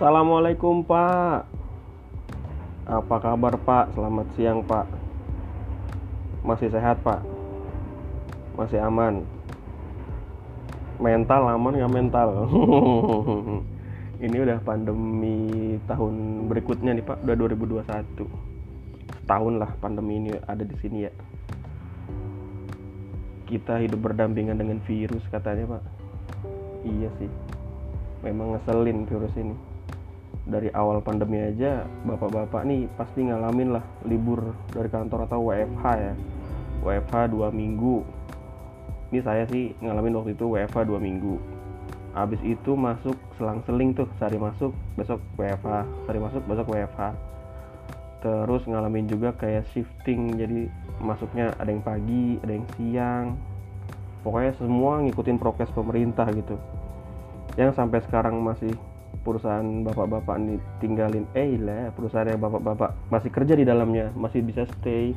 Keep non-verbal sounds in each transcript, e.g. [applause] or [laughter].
Assalamualaikum Pak Apa kabar Pak? Selamat siang Pak Masih sehat Pak? Masih aman? Mental aman nggak mental? [laughs] Ini udah pandemi tahun berikutnya nih Pak Udah 2021 Setahun lah pandemi ini ada di sini ya Kita hidup berdampingan dengan virus katanya Pak Iya sih memang ngeselin virus ini dari awal pandemi aja bapak-bapak nih pasti ngalamin lah libur dari kantor atau WFH ya. WFH dua minggu. Ini saya sih ngalamin waktu itu WFH dua minggu. Habis itu masuk selang-seling tuh sehari masuk besok WFH sehari masuk besok WFH terus ngalamin juga kayak shifting jadi masuknya ada yang pagi ada yang siang. Pokoknya semua ngikutin prokes pemerintah gitu. Yang sampai sekarang masih perusahaan bapak-bapak ini tinggalin eh lah perusahaan yang bapak-bapak masih kerja di dalamnya masih bisa stay.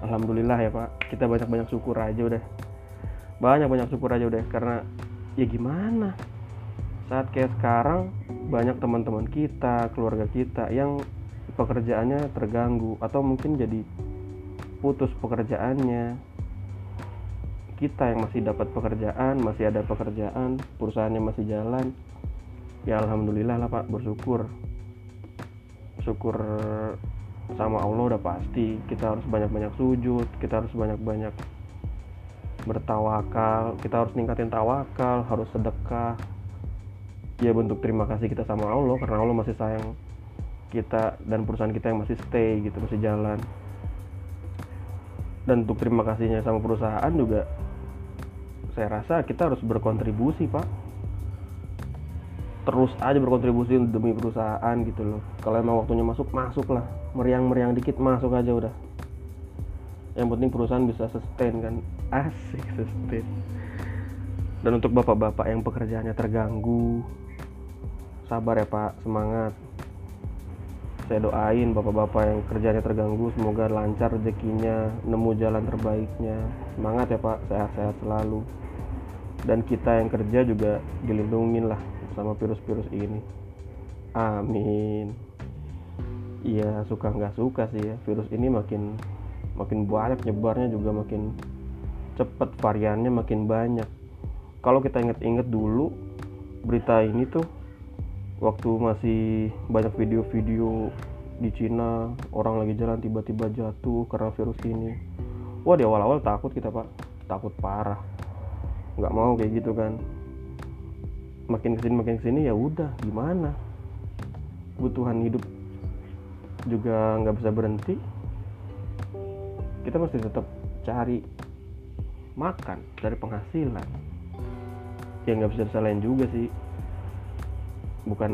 Alhamdulillah ya pak. Kita banyak-banyak syukur aja udah. Banyak-banyak syukur aja udah karena ya gimana? Saat kayak sekarang banyak teman-teman kita keluarga kita yang pekerjaannya terganggu atau mungkin jadi putus pekerjaannya. Kita yang masih dapat pekerjaan masih ada pekerjaan perusahaannya masih jalan ya alhamdulillah lah pak. Bersyukur. Syukur sama Allah udah pasti. Kita harus banyak-banyak sujud kita harus banyak-banyak bertawakal kita harus ningkatin tawakal harus sedekah. Ya bentuk terima kasih kita sama Allah karena Allah masih sayang kita dan perusahaan kita yang masih stay gitu masih jalan. Dan untuk terima kasihnya sama perusahaan juga saya rasa kita harus berkontribusi pak terus aja berkontribusi demi perusahaan gitu loh. Kalau emang waktunya masuk masuk lah meriang-meriang dikit masuk aja udah. Yang penting perusahaan bisa sustain kan. [laughs] Asik sustain. Dan untuk bapak-bapak yang pekerjaannya terganggu sabar ya pak. Semangat. Saya doain bapak-bapak yang kerjanya terganggu semoga lancar rezekinya nemu jalan terbaiknya. Semangat ya pak. Sehat-sehat selalu dan kita yang kerja juga dilindungin lah sama virus-virus ini. Amin. Iya suka nggak suka sih ya. Virus ini makin makin banyak nyebarnya juga makin cepet variannya makin banyak. Kalau kita inget-inget dulu berita ini tuh waktu masih banyak video-video di Cina orang lagi jalan tiba-tiba jatuh karena virus ini. Wah di awal-awal takut kita pak. Takut parah nggak mau kayak gitu kan. Makin ke sini makin ke sini ya udah gimana? Kebutuhan hidup juga nggak bisa berhenti. Kita mesti tetap cari makan dari penghasilan. Ya nggak bisa disalahin juga sih. Bukan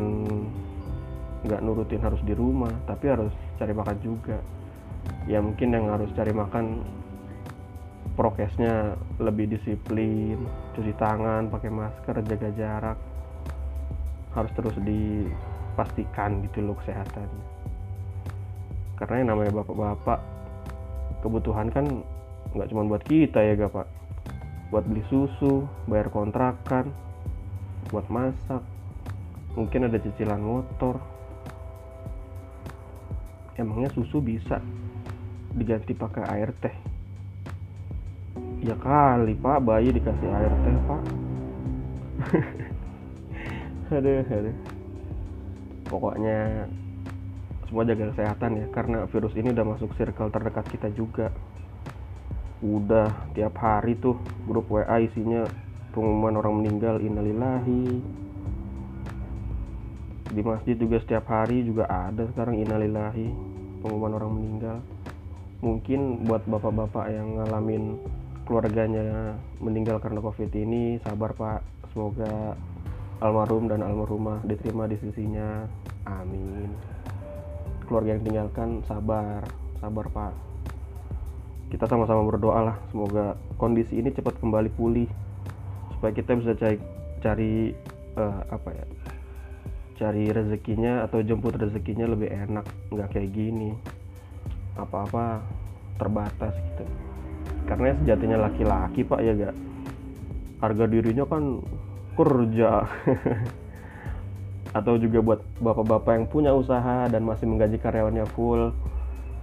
nggak nurutin harus di rumah tapi harus cari makan juga. Ya mungkin yang harus cari makan prokesnya lebih disiplin cuci tangan pakai masker jaga jarak harus terus dipastikan gitu loh kesehatannya. Karena yang namanya bapak-bapak kebutuhan kan nggak cuma buat kita ya gak pak. Buat beli susu bayar kontrakan buat masak mungkin ada cicilan motor. Emangnya susu bisa diganti pakai air teh ya kali pak. Bayi dikasih air teh pak. [laughs] Aduh aduh. Pokoknya semua jaga kesehatan ya karena virus ini udah masuk circle terdekat kita juga. Udah tiap hari tuh grup WA isinya pengumuman orang meninggal innalillahi. Di masjid juga setiap hari juga ada sekarang innalillahi pengumuman orang meninggal. Mungkin buat bapak-bapak yang ngalamin keluarganya meninggal karena covid ini sabar pak. Semoga almarhum dan almarhumah diterima di sisinya. Amin. Keluarga yang tinggalkan sabar. Sabar pak. Kita sama-sama berdoa lah. Semoga kondisi ini cepat kembali pulih supaya kita bisa cari cari uh, apa ya cari rezekinya atau jemput rezekinya lebih enak. Nggak kayak gini. Apa-apa terbatas gitu karena sejatinya laki-laki pak ya gak? Harga dirinya kan kerja. [laughs] Atau juga buat bapak-bapak yang punya usaha dan masih menggaji karyawannya full.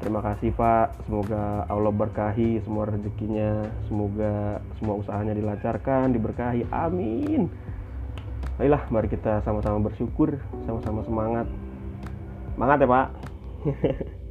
Terima kasih Pak. Semoga Allah berkahi semua rezekinya. Semoga semua usahanya dilancarkan diberkahi. Amin. Ayolah mari kita sama-sama bersyukur sama-sama semangat. Semangat ya Pak [laughs]